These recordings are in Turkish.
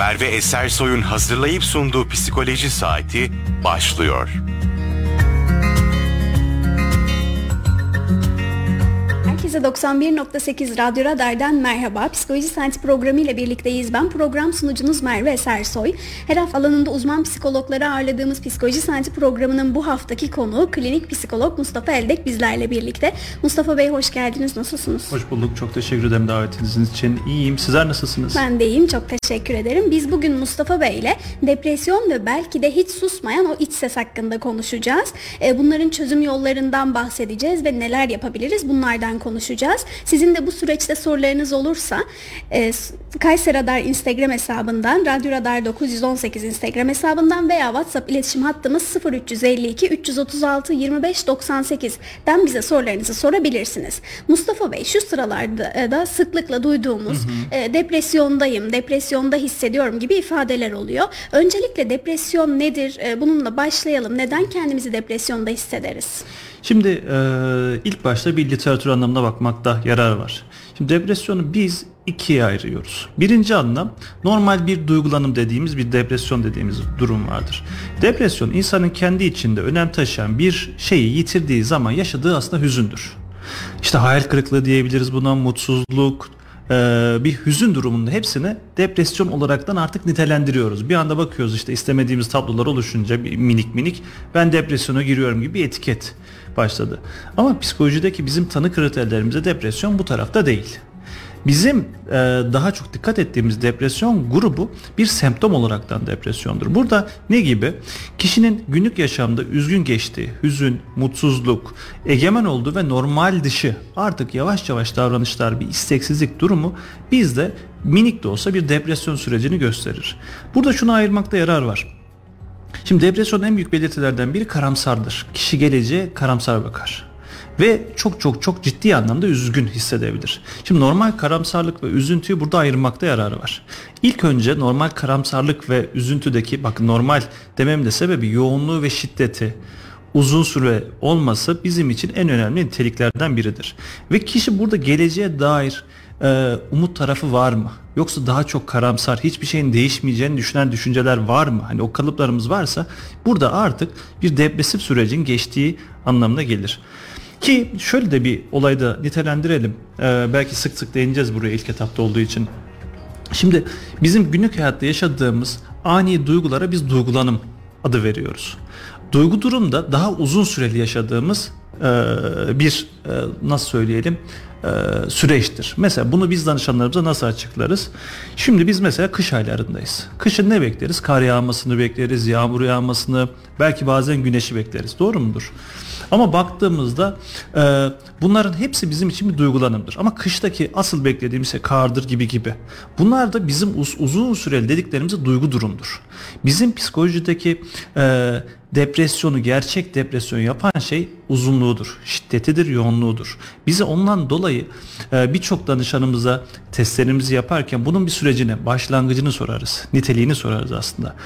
Merve Esersoy'un hazırlayıp sunduğu Psikoloji Saati başlıyor. Herkese 91.8 Radyo Radar'dan merhaba. Psikoloji Saati programı ile birlikteyiz. Ben program sunucunuz Merve Esersoy. Her hafta alanında uzman psikologları ağırladığımız Psikoloji Saati programının bu haftaki konuğu klinik psikolog Mustafa Eldek bizlerle birlikte. Mustafa Bey hoş geldiniz. Nasılsınız? Hoş bulduk. Çok teşekkür ederim davetiniz için. İyiyim. Sizler nasılsınız? Ben de iyiyim. Çok teşekkür ederim. Biz bugün Mustafa Bey ile depresyon ve belki de hiç susmayan o iç ses hakkında konuşacağız. E, bunların çözüm yollarından bahsedeceğiz ve neler yapabiliriz bunlardan konuşacağız konuşacağız. Sizin de bu süreçte sorularınız olursa e, Kayseri Radar Instagram hesabından, Radyo Radar 918 Instagram hesabından veya WhatsApp iletişim hattımız 0352 336 25 98'den bize sorularınızı sorabilirsiniz. Mustafa Bey şu sıralarda e, da sıklıkla duyduğumuz hı hı. E, depresyondayım, depresyonda hissediyorum gibi ifadeler oluyor. Öncelikle depresyon nedir? E, bununla başlayalım. Neden kendimizi depresyonda hissederiz? Şimdi e, ilk başta bir literatür anlamına bakmakta yarar var. Şimdi depresyonu biz ikiye ayırıyoruz. Birinci anlam normal bir duygulanım dediğimiz bir depresyon dediğimiz durum vardır. Depresyon insanın kendi içinde önem taşıyan bir şeyi yitirdiği zaman yaşadığı aslında hüzündür. İşte hayal kırıklığı diyebiliriz buna, mutsuzluk, bir hüzün durumunda hepsini depresyon olaraktan artık nitelendiriyoruz. Bir anda bakıyoruz işte istemediğimiz tablolar oluşunca minik minik ben depresyona giriyorum gibi etiket başladı. Ama psikolojideki bizim tanı kriterlerimize depresyon bu tarafta değil. Bizim e, daha çok dikkat ettiğimiz depresyon grubu bir semptom olaraktan depresyondur. Burada ne gibi? Kişinin günlük yaşamda üzgün geçtiği, hüzün, mutsuzluk, egemen olduğu ve normal dışı artık yavaş yavaş davranışlar bir isteksizlik durumu bizde minik de olsa bir depresyon sürecini gösterir. Burada şunu ayırmakta yarar var. Şimdi depresyonun en büyük belirtilerden biri karamsardır. Kişi geleceğe karamsar bakar ve çok çok çok ciddi anlamda üzgün hissedebilir. Şimdi normal karamsarlık ve üzüntüyü burada ayırmakta yararı var. İlk önce normal karamsarlık ve üzüntüdeki bakın normal dememin de sebebi yoğunluğu ve şiddeti uzun süre olması bizim için en önemli niteliklerden biridir. Ve kişi burada geleceğe dair e, umut tarafı var mı? Yoksa daha çok karamsar, hiçbir şeyin değişmeyeceğini düşünen düşünceler var mı? Hani o kalıplarımız varsa burada artık bir depresif sürecin geçtiği anlamına gelir. Ki şöyle de bir olayda nitelendirelim. Ee, belki sık sık değineceğiz buraya ilk etapta olduğu için. Şimdi bizim günlük hayatta yaşadığımız ani duygulara biz duygulanım adı veriyoruz. Duygu durumda daha uzun süreli yaşadığımız e, bir e, nasıl söyleyelim e, süreçtir. Mesela bunu biz danışanlarımıza nasıl açıklarız? Şimdi biz mesela kış aylarındayız. Kışın ne bekleriz? Kar yağmasını bekleriz, yağmur yağmasını, belki bazen güneşi bekleriz. Doğru mudur? Ama baktığımızda e, bunların hepsi bizim için bir duygulanımdır. Ama kıştaki asıl beklediğimiz şey kardır gibi gibi. Bunlar da bizim uz- uzun süreli dediklerimiz duygu durumdur. Bizim psikolojideki e, depresyonu gerçek depresyon yapan şey uzunluğudur, şiddetidir, yoğunluğudur. Bize ondan dolayı e, birçok danışanımıza testlerimizi yaparken bunun bir sürecini, başlangıcını sorarız, niteliğini sorarız aslında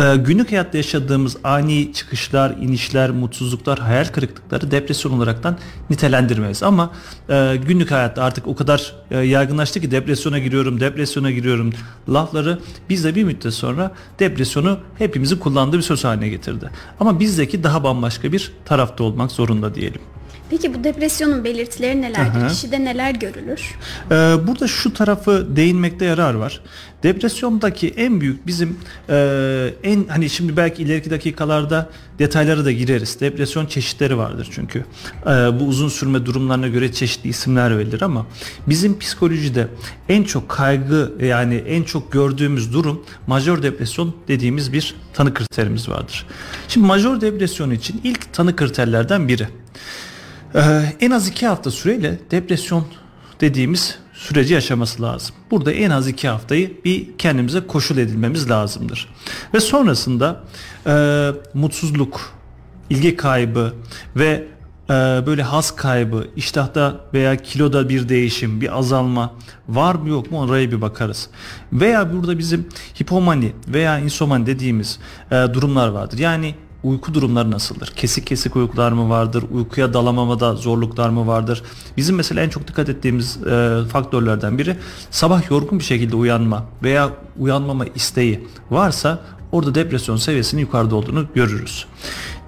e, günlük hayatta yaşadığımız ani çıkışlar, inişler, mutsuzluklar, hayal kırıklıkları depresyon olaraktan nitelendirmeyiz. Ama e, günlük hayatta artık o kadar e, yaygınlaştı ki depresyona giriyorum, depresyona giriyorum lafları bizde bir müddet sonra depresyonu hepimizin kullandığı bir söz haline getirdi. Ama bizdeki daha bambaşka bir tarafta olmak zorunda diyelim. Peki bu depresyonun belirtileri nelerdir? Aha. Kişide neler görülür? Ee, burada şu tarafı değinmekte yarar var. Depresyondaki en büyük bizim e, en hani şimdi belki ileriki dakikalarda detaylara da gireriz. Depresyon çeşitleri vardır çünkü. E, bu uzun sürme durumlarına göre çeşitli isimler verilir ama bizim psikolojide en çok kaygı yani en çok gördüğümüz durum majör depresyon dediğimiz bir tanı kriterimiz vardır. Şimdi majör depresyon için ilk tanı kriterlerden biri. Ee, en az iki hafta süreyle depresyon dediğimiz süreci yaşaması lazım. Burada en az iki haftayı bir kendimize koşul edilmemiz lazımdır. Ve sonrasında e, mutsuzluk, ilgi kaybı ve e, böyle has kaybı, iştahta veya kiloda bir değişim, bir azalma var mı yok mu oraya bir bakarız. Veya burada bizim hipomani veya insomani dediğimiz e, durumlar vardır. Yani uyku durumları nasıldır? Kesik kesik uykular mı vardır? Uykuya dalamamada zorluklar mı vardır? Bizim mesela en çok dikkat ettiğimiz e, faktörlerden biri sabah yorgun bir şekilde uyanma veya uyanmama isteği varsa orada depresyon seviyesinin yukarıda olduğunu görürüz.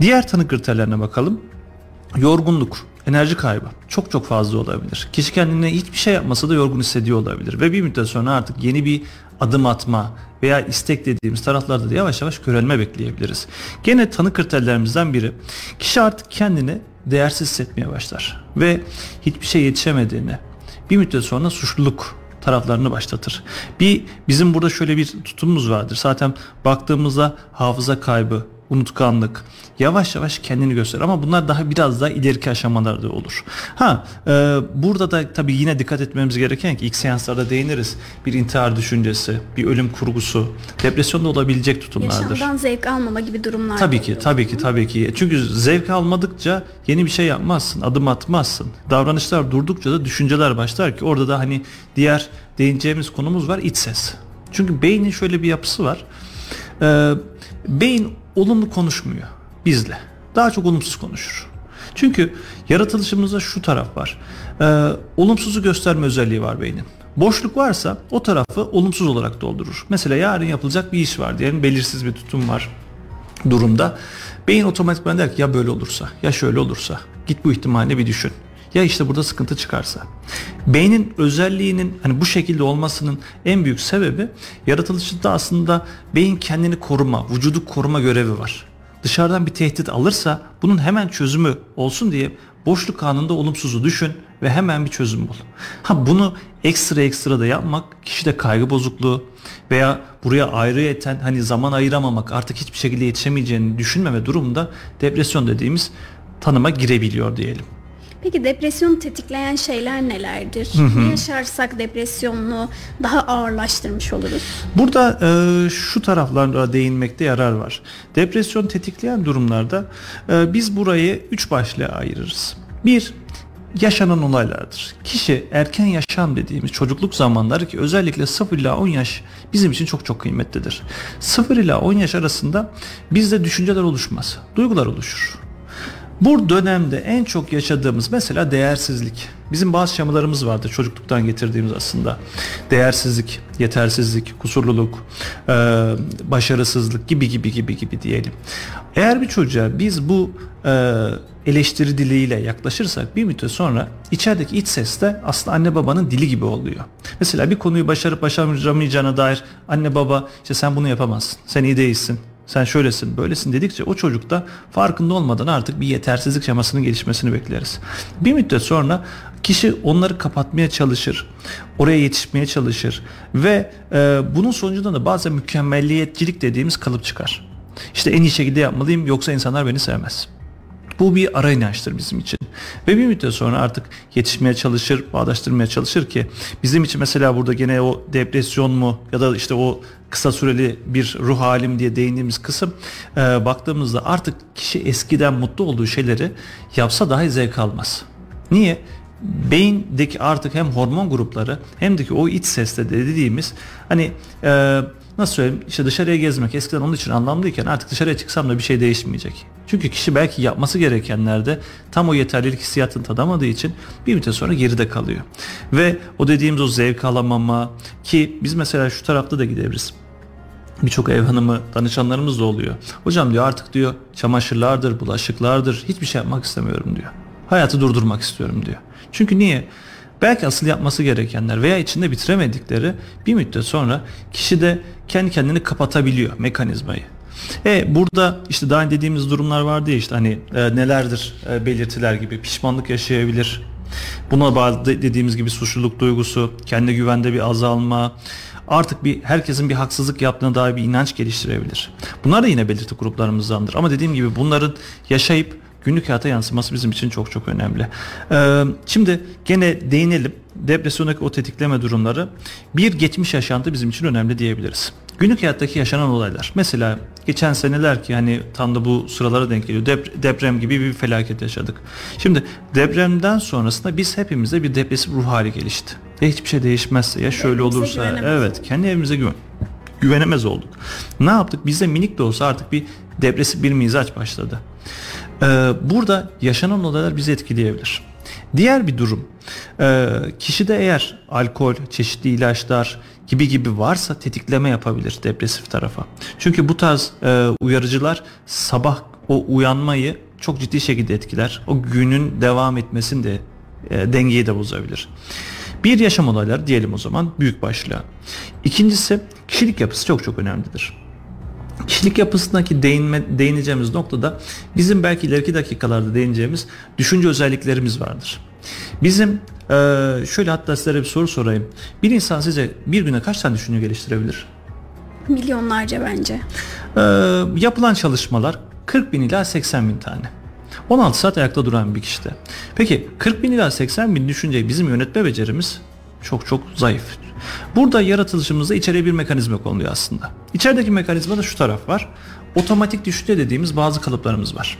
Diğer tanı kriterlerine bakalım. Yorgunluk, enerji kaybı çok çok fazla olabilir. Kişi kendine hiçbir şey yapmasa da yorgun hissediyor olabilir ve bir müddet sonra artık yeni bir adım atma veya istek dediğimiz taraflarda da yavaş yavaş körelme bekleyebiliriz. Gene tanı kriterlerimizden biri kişi artık kendini değersiz hissetmeye başlar ve hiçbir şey yetişemediğini bir müddet sonra suçluluk taraflarını başlatır. Bir bizim burada şöyle bir tutumumuz vardır. Zaten baktığımızda hafıza kaybı, unutkanlık yavaş yavaş kendini gösterir ama bunlar daha biraz daha ileriki aşamalarda olur. Ha e, burada da tabii yine dikkat etmemiz gereken ki ilk seanslarda değiniriz. Bir intihar düşüncesi, bir ölüm kurgusu, depresyonda olabilecek tutumlardır. Yaşamdan zevk almama gibi durumlar. Tabii ki, tabii ki, tabii ki. Çünkü zevk almadıkça yeni bir şey yapmazsın, adım atmazsın. Davranışlar durdukça da düşünceler başlar ki orada da hani diğer değineceğimiz konumuz var iç ses. Çünkü beynin şöyle bir yapısı var. Ee, beyin olumlu konuşmuyor bizle. Daha çok olumsuz konuşur. Çünkü yaratılışımızda şu taraf var. Ee, olumsuzu gösterme özelliği var beynin. Boşluk varsa o tarafı olumsuz olarak doldurur. Mesela yarın yapılacak bir iş var diyelim belirsiz bir tutum var durumda. Beyin otomatikman der ki ya böyle olursa ya şöyle olursa git bu ihtimalle bir düşün. Ya işte burada sıkıntı çıkarsa. Beynin özelliğinin hani bu şekilde olmasının en büyük sebebi yaratılışında aslında beyin kendini koruma, vücudu koruma görevi var. Dışarıdan bir tehdit alırsa bunun hemen çözümü olsun diye boşluk anında olumsuzu düşün ve hemen bir çözüm bul. Ha bunu ekstra ekstra da yapmak kişide kaygı bozukluğu veya buraya ayrıyeten hani zaman ayıramamak artık hiçbir şekilde yetişemeyeceğini düşünmeme durumunda depresyon dediğimiz tanıma girebiliyor diyelim. Peki depresyonu tetikleyen şeyler nelerdir? Ne yaşarsak depresyonunu daha ağırlaştırmış oluruz? Burada e, şu taraflara değinmekte yarar var. Depresyon tetikleyen durumlarda e, biz burayı üç başlığa ayırırız. Bir, yaşanan olaylardır. Kişi erken yaşam dediğimiz çocukluk zamanları ki özellikle 0 ila 10 yaş bizim için çok çok kıymetlidir. 0 ila 10 yaş arasında bizde düşünceler oluşmaz, duygular oluşur. Bu dönemde en çok yaşadığımız mesela değersizlik. Bizim bazı şemalarımız vardır çocukluktan getirdiğimiz aslında. Değersizlik, yetersizlik, kusurluluk, e, başarısızlık gibi gibi gibi gibi diyelim. Eğer bir çocuğa biz bu e, eleştiri diliyle yaklaşırsak bir müddet sonra içerideki iç ses de aslında anne babanın dili gibi oluyor. Mesela bir konuyu başarıp başaramayacağına dair anne baba işte sen bunu yapamazsın, sen iyi değilsin, sen şöylesin böylesin dedikçe o çocukta farkında olmadan artık bir yetersizlik şemasının gelişmesini bekleriz. Bir müddet sonra kişi onları kapatmaya çalışır, oraya yetişmeye çalışır ve e, bunun sonucunda da bazen mükemmelliyetçilik dediğimiz kalıp çıkar. İşte en iyi şekilde yapmalıyım yoksa insanlar beni sevmez. Bu bir ara inançtır bizim için. Ve bir müddet sonra artık yetişmeye çalışır, bağdaştırmaya çalışır ki bizim için mesela burada gene o depresyon mu ya da işte o kısa süreli bir ruh halim diye değindiğimiz kısım e, baktığımızda artık kişi eskiden mutlu olduğu şeyleri yapsa dahi zevk almaz. Niye? Beyindeki artık hem hormon grupları hem de ki o iç sesle de dediğimiz hani e, nasıl söyleyeyim işte dışarıya gezmek eskiden onun için anlamlıyken artık dışarıya çıksam da bir şey değişmeyecek. Çünkü kişi belki yapması gerekenlerde tam o yeterlilik hissiyatını tadamadığı için bir müddet sonra geride kalıyor. Ve o dediğimiz o zevk alamama ki biz mesela şu tarafta da gidebiliriz birçok ev hanımı danışanlarımız da oluyor. Hocam diyor artık diyor çamaşırlardır, bulaşıklardır hiçbir şey yapmak istemiyorum diyor. Hayatı durdurmak istiyorum diyor. Çünkü niye? Belki asıl yapması gerekenler veya içinde bitiremedikleri bir müddet sonra kişi de kendi kendini kapatabiliyor mekanizmayı. E burada işte daha dediğimiz durumlar vardı ya işte hani e, nelerdir e, belirtiler gibi pişmanlık yaşayabilir. Buna bağlı dediğimiz gibi suçluluk duygusu, kendi güvende bir azalma, artık bir herkesin bir haksızlık yaptığına dair bir inanç geliştirebilir. Bunlar da yine belirti gruplarımızdandır. Ama dediğim gibi bunların yaşayıp günlük hayata yansıması bizim için çok çok önemli. Ee, şimdi gene değinelim. Depresyondaki o tetikleme durumları bir geçmiş yaşantı bizim için önemli diyebiliriz. Günlük hayattaki yaşanan olaylar. Mesela geçen seneler ki hani tam da bu sıralara denk geliyor. Dep- deprem gibi bir felaket yaşadık. Şimdi depremden sonrasında biz hepimizde bir depresif ruh hali gelişti. Ya hiçbir şey değişmezse ya şöyle olursa evet kendi evimize güven güvenemez olduk. Ne yaptık? Bize minik de olsa artık bir depresif bir mizaç başladı. Ee, burada yaşanan olaylar bizi etkileyebilir. Diğer bir durum e, kişide eğer alkol, çeşitli ilaçlar gibi gibi varsa tetikleme yapabilir depresif tarafa. Çünkü bu tarz e, uyarıcılar sabah o uyanmayı çok ciddi şekilde etkiler. O günün devam etmesini de e, dengeyi de bozabilir. Bir yaşam olayları diyelim o zaman büyük başlığa. İkincisi kişilik yapısı çok çok önemlidir. Kişilik yapısındaki değinme, değineceğimiz noktada bizim belki ileriki dakikalarda değineceğimiz düşünce özelliklerimiz vardır. Bizim e, şöyle hatta sizlere bir soru sorayım. Bir insan size bir güne kaç tane düşünce geliştirebilir? Milyonlarca bence. E, yapılan çalışmalar 40 bin ila 80 bin tane. 16 saat ayakta duran bir kişide. Peki 40 bin ila 80 bin düşünceyi bizim yönetme becerimiz çok çok zayıf. Burada yaratılışımızda içeriye bir mekanizma konuluyor aslında. İçerideki mekanizmada şu taraf var. Otomatik düşünce dediğimiz bazı kalıplarımız var.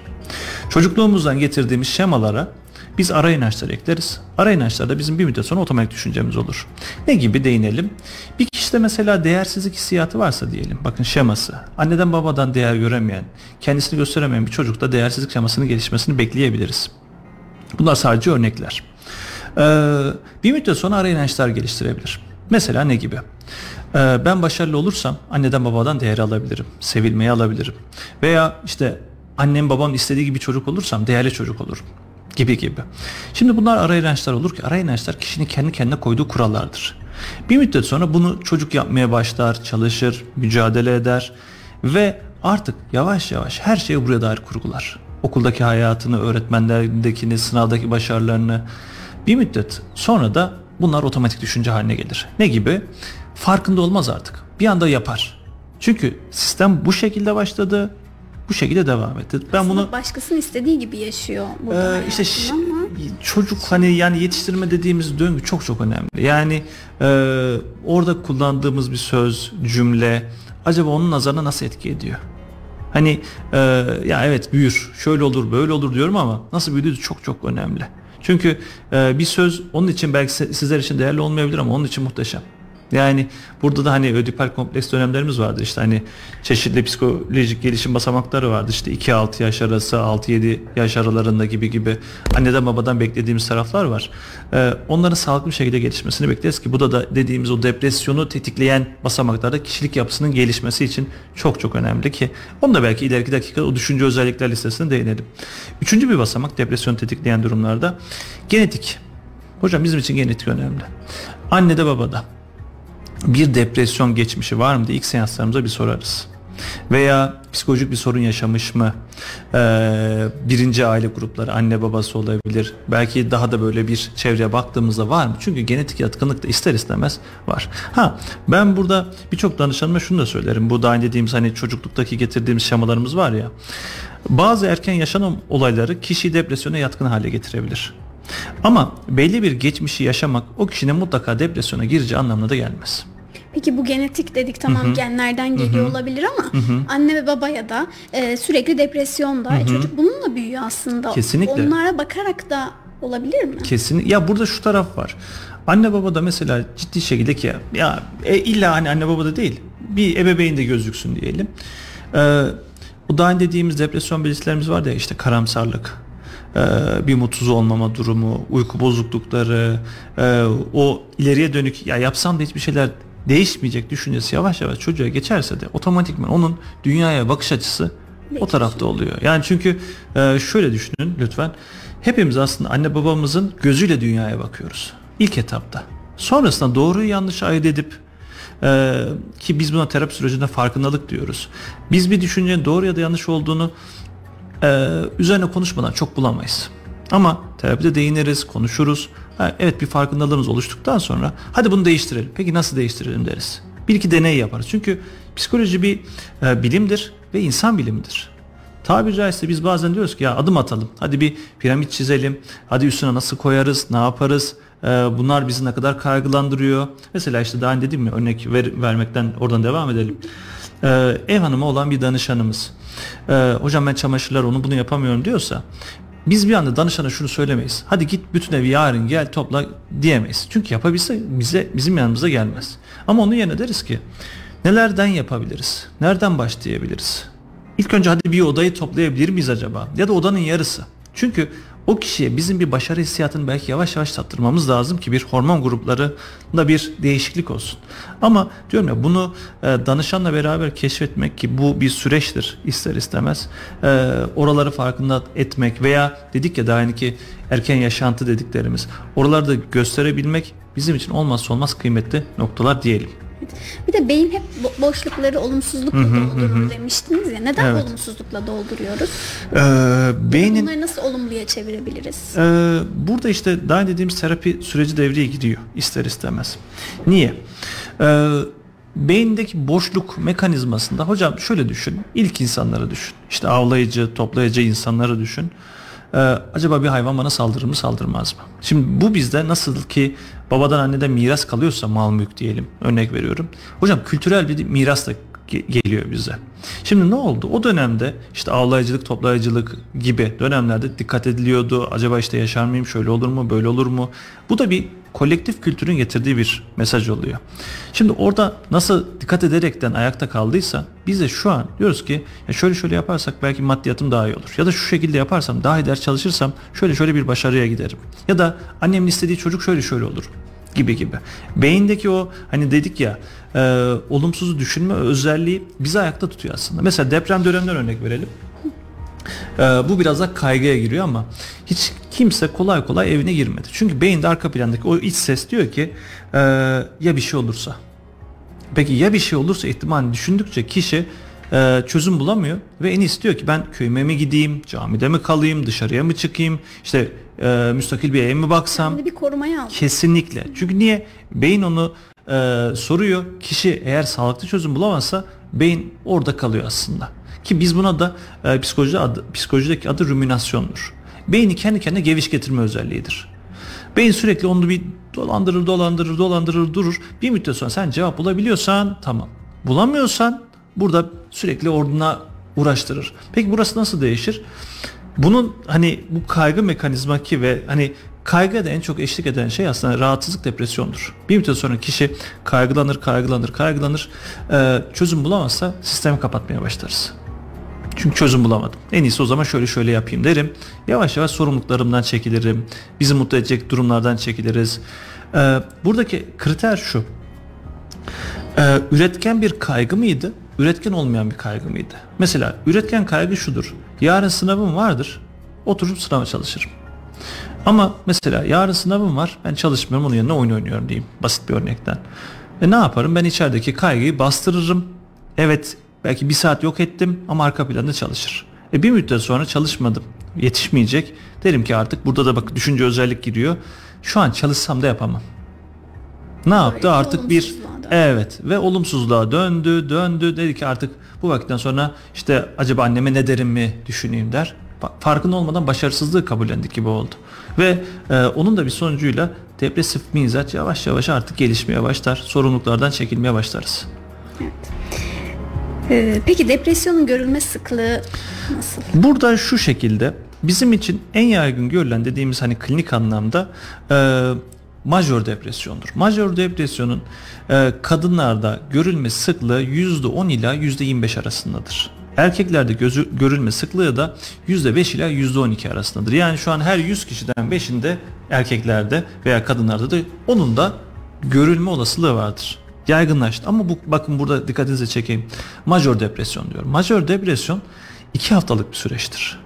Çocukluğumuzdan getirdiğimiz şemalara biz ara inançlar ekleriz. Ara inançlarda bizim bir müddet sonra otomatik düşüncemiz olur. Ne gibi değinelim? Bir kişide mesela değersizlik hissiyatı varsa diyelim. Bakın şeması. Anneden babadan değer göremeyen, kendisini gösteremeyen bir çocukta değersizlik şemasının gelişmesini bekleyebiliriz. Bunlar sadece örnekler. Ee, bir müddet sonra ara inançlar geliştirebilir. Mesela ne gibi? Ee, ben başarılı olursam anneden babadan değer alabilirim. Sevilmeyi alabilirim. Veya işte annem babam istediği gibi çocuk olursam değerli çocuk olurum gibi gibi. Şimdi bunlar ara inançlar olur ki ara inançlar kişinin kendi kendine koyduğu kurallardır. Bir müddet sonra bunu çocuk yapmaya başlar, çalışır, mücadele eder ve artık yavaş yavaş her şeyi buraya dair kurgular. Okuldaki hayatını, öğretmenlerdekini, sınavdaki başarılarını bir müddet sonra da bunlar otomatik düşünce haline gelir. Ne gibi? Farkında olmaz artık. Bir anda yapar. Çünkü sistem bu şekilde başladı bu şekilde devam etti. Ben Aslında bunu başkasının istediği gibi yaşıyor burada. E, işte ama. çocuk hani yani yetiştirme dediğimiz döngü çok çok önemli. Yani e, orada kullandığımız bir söz, cümle acaba onun nazarına nasıl etki ediyor? Hani e, ya evet büyür, şöyle olur, böyle olur diyorum ama nasıl büyüdüğü çok çok önemli. Çünkü e, bir söz onun için belki sizler için değerli olmayabilir ama onun için muhteşem. Yani burada da hani ödipal kompleks dönemlerimiz vardı işte hani çeşitli psikolojik gelişim basamakları vardı işte 2-6 yaş arası 6-7 yaş aralarında gibi gibi anneden babadan beklediğimiz taraflar var. Ee, onların sağlıklı bir şekilde gelişmesini bekleriz ki bu da, da dediğimiz o depresyonu tetikleyen basamaklarda kişilik yapısının gelişmesi için çok çok önemli ki onu da belki ileriki dakika o düşünce özellikler listesine değinelim. Üçüncü bir basamak depresyonu tetikleyen durumlarda genetik. Hocam bizim için genetik önemli. Annede babada bir depresyon geçmişi var mı diye ilk seanslarımıza bir sorarız. Veya psikolojik bir sorun yaşamış mı? Ee, birinci aile grupları anne babası olabilir. Belki daha da böyle bir çevreye baktığımızda var mı? Çünkü genetik yatkınlık da ister istemez var. Ha ben burada birçok danışanıma şunu da söylerim. Bu daha dediğimiz hani çocukluktaki getirdiğimiz şemalarımız var ya. Bazı erken yaşanan olayları kişiyi depresyona yatkın hale getirebilir. Ama belli bir geçmişi yaşamak o kişinin mutlaka depresyona gireceği anlamına da gelmez. Peki bu genetik dedik tamam Hı-hı. genlerden geliyor Hı-hı. olabilir ama Hı-hı. anne ve babaya da e, sürekli depresyonda e, çocuk bununla büyüyor aslında. Kesinlikle. Onlara bakarak da olabilir mi? Kesin. Ya burada şu taraf var. Anne baba da mesela ciddi şekilde ki ya e, illa hani anne baba da değil. Bir ebeveyn de gözüksün diyelim. Ee, o daha dediğimiz depresyon belirtilerimiz var ya işte karamsarlık, e, bir mutsuz olmama durumu, uyku bozuklukları, e, o ileriye dönük ya yapsam da hiçbir şeyler değişmeyecek düşüncesi yavaş yavaş çocuğa geçerse de otomatikman onun dünyaya bakış açısı o tarafta oluyor. Yani çünkü e, şöyle düşünün lütfen. Hepimiz aslında anne babamızın gözüyle dünyaya bakıyoruz. İlk etapta. Sonrasında doğruyu yanlış ayırt edip e, ki biz buna terapi sürecinde farkındalık diyoruz. Biz bir düşüncenin doğru ya da yanlış olduğunu e, üzerine konuşmadan çok bulamayız. Ama terapide değiniriz, konuşuruz. Ha, evet bir farkındalığımız oluştuktan sonra hadi bunu değiştirelim. Peki nasıl değiştirelim deriz. Bir iki deney yaparız. Çünkü psikoloji bir e, bilimdir ve insan bilimidir. Tabiri caizse biz bazen diyoruz ki ya adım atalım. Hadi bir piramit çizelim. Hadi üstüne nasıl koyarız, ne yaparız? Ee, bunlar bizi ne kadar kaygılandırıyor. Mesela işte daha önce dedim mi örnek ver, vermekten oradan devam edelim. Ee, ev hanımı olan bir danışanımız. Ee, hocam ben çamaşırlar onu bunu yapamıyorum diyorsa biz bir anda danışana şunu söylemeyiz. Hadi git bütün evi yarın gel topla diyemeyiz. Çünkü yapabilse bize bizim yanımıza gelmez. Ama onun yerine deriz ki nelerden yapabiliriz? Nereden başlayabiliriz? İlk önce hadi bir odayı toplayabilir miyiz acaba? Ya da odanın yarısı. Çünkü o kişiye bizim bir başarı hissiyatını belki yavaş yavaş tattırmamız lazım ki bir hormon gruplarında bir değişiklik olsun. Ama diyorum ya bunu e, danışanla beraber keşfetmek ki bu bir süreçtir ister istemez. E, oraları farkında etmek veya dedik ya daha hani ki erken yaşantı dediklerimiz oraları da gösterebilmek bizim için olmazsa olmaz kıymetli noktalar diyelim. Bir de beyin hep bo- boşlukları olumsuzlukla doldurur demiştiniz ya. Neden Evet. olumsuzlukla dolduruyoruz? Ee, beynin Bunları nasıl olumluya çevirebiliriz? Ee, burada işte daha dediğimiz terapi süreci devreye gidiyor ister istemez. Niye? Ee, beyindeki boşluk mekanizmasında hocam şöyle düşün. İlk insanları düşün. İşte avlayıcı, toplayıcı insanları düşün. Ee, acaba bir hayvan bana saldırır mı saldırmaz mı? Şimdi bu bizde nasıl ki babadan anneden miras kalıyorsa mal mülk diyelim örnek veriyorum. Hocam kültürel bir miras da ge- geliyor bize. Şimdi ne oldu? O dönemde işte avlayıcılık, toplayıcılık gibi dönemlerde dikkat ediliyordu. Acaba işte yaşar mıyım, şöyle olur mu, böyle olur mu? Bu da bir kolektif kültürün getirdiği bir mesaj oluyor. Şimdi orada nasıl dikkat ederekten ayakta kaldıysa biz de şu an diyoruz ki ya şöyle şöyle yaparsak belki maddiyatım daha iyi olur. Ya da şu şekilde yaparsam daha iyi ders çalışırsam şöyle şöyle bir başarıya giderim. Ya da annemin istediği çocuk şöyle şöyle olur gibi gibi. Beyindeki o hani dedik ya e, olumsuz düşünme özelliği bizi ayakta tutuyor aslında. Mesela deprem döneminden örnek verelim. E, bu biraz da kaygıya giriyor ama hiç kimse kolay kolay evine girmedi. Çünkü beyinde arka plandaki o iç ses diyor ki e, ya bir şey olursa. Peki ya bir şey olursa ihtimalini düşündükçe kişi e, çözüm bulamıyor ve en iyisi diyor ki ben köyüme mi gideyim, camide mi kalayım, dışarıya mı çıkayım, işte e, müstakil bir eve mi baksam, bir korumaya al. Kesinlikle. Çünkü niye? Beyin onu e, soruyor. Kişi eğer sağlıklı çözüm bulamazsa beyin orada kalıyor aslında. Ki biz buna da e, psikoloji adı, psikolojideki adı ruminasyondur. Beyni kendi kendine geviş getirme özelliğidir. Beyin sürekli onu bir dolandırır, dolandırır, dolandırır, durur. Bir müddet sonra sen cevap bulabiliyorsan tamam. Bulamıyorsan burada sürekli orduna uğraştırır. Peki burası nasıl değişir? Bunun hani bu kaygı mekanizma ki ve hani kaygıya da en çok eşlik eden şey aslında rahatsızlık depresyondur. Bir müddet sonra kişi kaygılanır, kaygılanır, kaygılanır. Çözüm bulamazsa sistemi kapatmaya başlarız. Çünkü çözüm bulamadım. En iyisi o zaman şöyle şöyle yapayım derim. Yavaş yavaş sorumluluklarımdan çekilirim. Bizi mutlu edecek durumlardan çekiliriz. Ee, buradaki kriter şu. Ee, üretken bir kaygı mıydı? Üretken olmayan bir kaygı mıydı? Mesela üretken kaygı şudur. Yarın sınavım vardır. Oturup sınava çalışırım. Ama mesela yarın sınavım var. Ben çalışmıyorum onun yerine oyun oynuyorum diyeyim. Basit bir örnekten. E ne yaparım? Ben içerideki kaygıyı bastırırım. Evet belki bir saat yok ettim ama arka planda çalışır. E bir müddet sonra çalışmadım. Yetişmeyecek. Derim ki artık burada da bak düşünce özellik giriyor. Şu an çalışsam da yapamam. Ne yaptı? Böylece Artık bir evet ve olumsuzluğa döndü, döndü. Dedi ki artık bu vakitten sonra işte acaba anneme ne derim mi düşüneyim der. Fa- Farkında olmadan başarısızlığı kabullendik gibi oldu. Ve e, onun da bir sonucuyla depresif mizaç yavaş yavaş artık gelişmeye başlar. Sorumluluklardan çekilmeye başlarız. Ee, peki depresyonun görülme sıklığı nasıl? Burada şu şekilde bizim için en yaygın görülen dediğimiz hani klinik anlamda e, majör depresyondur. Majör depresyonun e, kadınlarda görülme sıklığı %10 ila %25 arasındadır. Erkeklerde gözü, görülme sıklığı da %5 ila %12 arasındadır. Yani şu an her 100 kişiden 5'inde erkeklerde veya kadınlarda da onun da görülme olasılığı vardır. Yaygınlaştı ama bu bakın burada dikkatinizi çekeyim. Majör depresyon diyorum. Majör depresyon 2 haftalık bir süreçtir.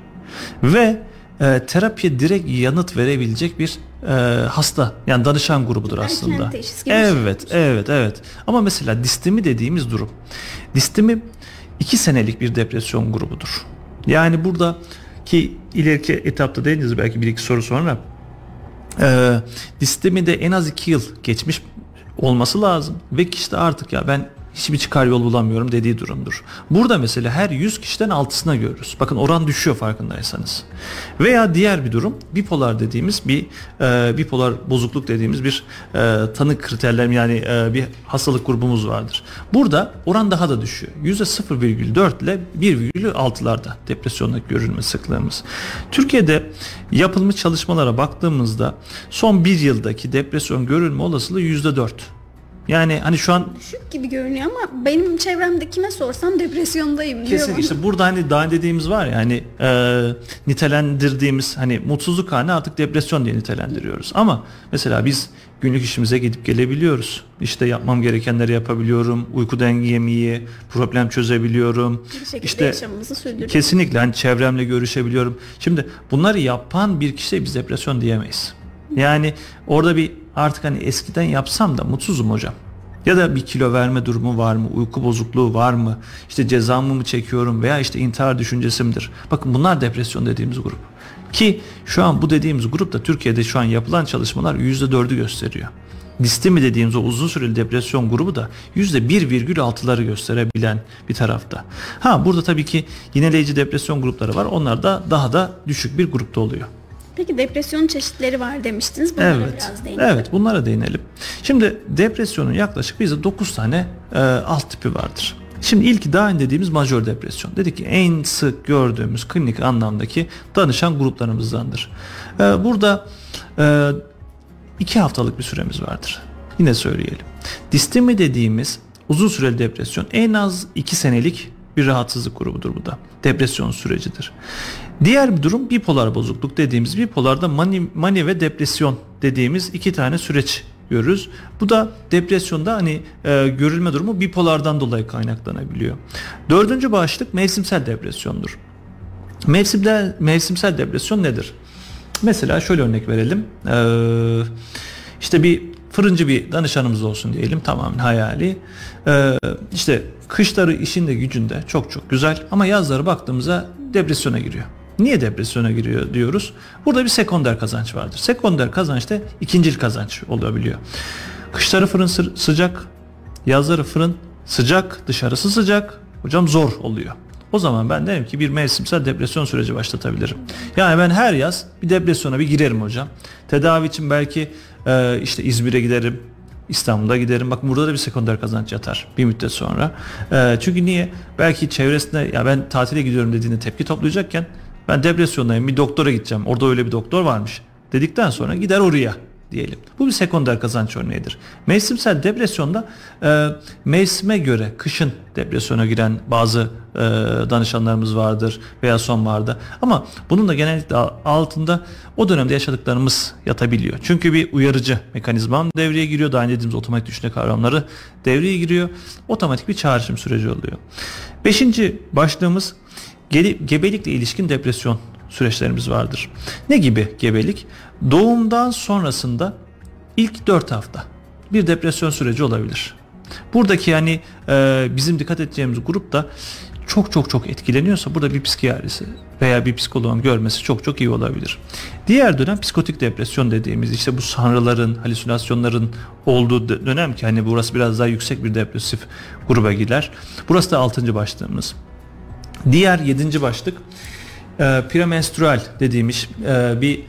Ve e, terapiye direkt yanıt verebilecek bir e, hasta yani danışan grubudur aslında. bir şey evet, evet, evet. Ama mesela distemi dediğimiz durum. Distemi 2 senelik bir depresyon grubudur. Yani burada ki ileriki etapta değiniriz belki bir iki soru sonra. E, distemi de en az 2 yıl geçmiş olması lazım. Ve kişi de artık ya ben hiçbir çıkar yol bulamıyorum dediği durumdur. Burada mesela her 100 kişiden 6'sına görürüz. Bakın oran düşüyor farkındaysanız. Veya diğer bir durum bipolar dediğimiz bir e, bipolar bozukluk dediğimiz bir e, tanı kriterler yani e, bir hastalık grubumuz vardır. Burada oran daha da düşüyor. %0,4 ile 1,6'larda depresyondaki görülme sıklığımız. Türkiye'de yapılmış çalışmalara baktığımızda son bir yıldaki depresyon görülme olasılığı %4. Yani hani şu an Düşük gibi görünüyor ama benim çevremde kime sorsam depresyondayım diyor. Kesin işte burada hani daha dediğimiz var ya hani e, nitelendirdiğimiz hani mutsuzluk hali artık depresyon diye nitelendiriyoruz. Ama mesela biz günlük işimize gidip gelebiliyoruz. İşte yapmam gerekenleri yapabiliyorum. Uyku dengem iyi, problem çözebiliyorum. Bir şekilde İşte yaşamımızı sürdürüyoruz. kesinlikle hani çevremle görüşebiliyorum. Şimdi bunları yapan bir kişiye biz depresyon diyemeyiz. Yani orada bir artık hani eskiden yapsam da mutsuzum hocam. Ya da bir kilo verme durumu var mı? Uyku bozukluğu var mı? İşte cezamı mı çekiyorum veya işte intihar düşüncesimdir. Bakın bunlar depresyon dediğimiz grup. Ki şu an bu dediğimiz grupta Türkiye'de şu an yapılan çalışmalar %4'ü gösteriyor. Listemi dediğimiz o uzun süreli depresyon grubu da %1,6'ları gösterebilen bir tarafta. Ha burada tabii ki yineleyici depresyon grupları var. Onlar da daha da düşük bir grupta oluyor. Peki depresyon çeşitleri var demiştiniz. Bunlara Evet. biraz değinelim. Evet, bunlara değinelim. Şimdi depresyonun yaklaşık bizde 9 tane e, alt tipi vardır. Şimdi ilki daha önce dediğimiz majör depresyon. Dedik ki en sık gördüğümüz klinik anlamdaki danışan gruplarımızdandır. E, burada e, iki haftalık bir süremiz vardır. Yine söyleyelim. Distemi dediğimiz uzun süreli depresyon en az 2 senelik bir rahatsızlık grubudur bu da. Depresyon sürecidir. Diğer bir durum bipolar bozukluk dediğimiz bipolarda mani, mani ve depresyon dediğimiz iki tane süreç görürüz. Bu da depresyonda hani e, görülme durumu bipolardan dolayı kaynaklanabiliyor. Dördüncü başlık mevsimsel depresyondur. Mevsimsel, mevsimsel depresyon nedir? Mesela şöyle örnek verelim. Ee, işte bir fırıncı bir danışanımız olsun diyelim tamamen hayali. Ee, işte kışları işinde gücünde çok çok güzel ama yazları baktığımızda depresyona giriyor. Niye depresyona giriyor diyoruz? Burada bir sekonder kazanç vardır. Sekonder kazanç da ikincil kazanç olabiliyor. Kışları fırın sı- sıcak, yazları fırın sıcak, dışarısı sıcak. Hocam zor oluyor. O zaman ben derim ki bir mevsimsel depresyon süreci başlatabilirim. Yani ben her yaz bir depresyona bir girerim hocam. Tedavi için belki e, işte İzmir'e giderim. İstanbul'a giderim. Bak burada da bir sekonder kazanç yatar bir müddet sonra. E, çünkü niye? Belki çevresinde ya ben tatile gidiyorum dediğinde tepki toplayacakken ben depresyondayım bir doktora gideceğim. Orada öyle bir doktor varmış dedikten sonra gider oraya diyelim. Bu bir sekonder kazanç örneğidir. Mevsimsel depresyonda e, mevsime göre kışın depresyona giren bazı e, danışanlarımız vardır veya sonbaharda. Ama bunun da genellikle altında o dönemde yaşadıklarımız yatabiliyor. Çünkü bir uyarıcı mekanizma devreye giriyor. Daha önce dediğimiz otomatik düşünce kavramları devreye giriyor. Otomatik bir çağrışım süreci oluyor. Beşinci başlığımız gebelikle ilişkin depresyon süreçlerimiz vardır. Ne gibi gebelik? Doğumdan sonrasında ilk 4 hafta bir depresyon süreci olabilir. Buradaki yani e, bizim dikkat edeceğimiz grup da çok çok çok etkileniyorsa burada bir psikiyatrisi veya bir psikoloğun görmesi çok çok iyi olabilir. Diğer dönem psikotik depresyon dediğimiz işte bu sanrıların, halüsinasyonların olduğu dö- dönem ki hani burası biraz daha yüksek bir depresif gruba girer. Burası da 6. başlığımız. Diğer 7. başlık e, premenstrüel dediğimiz e, bir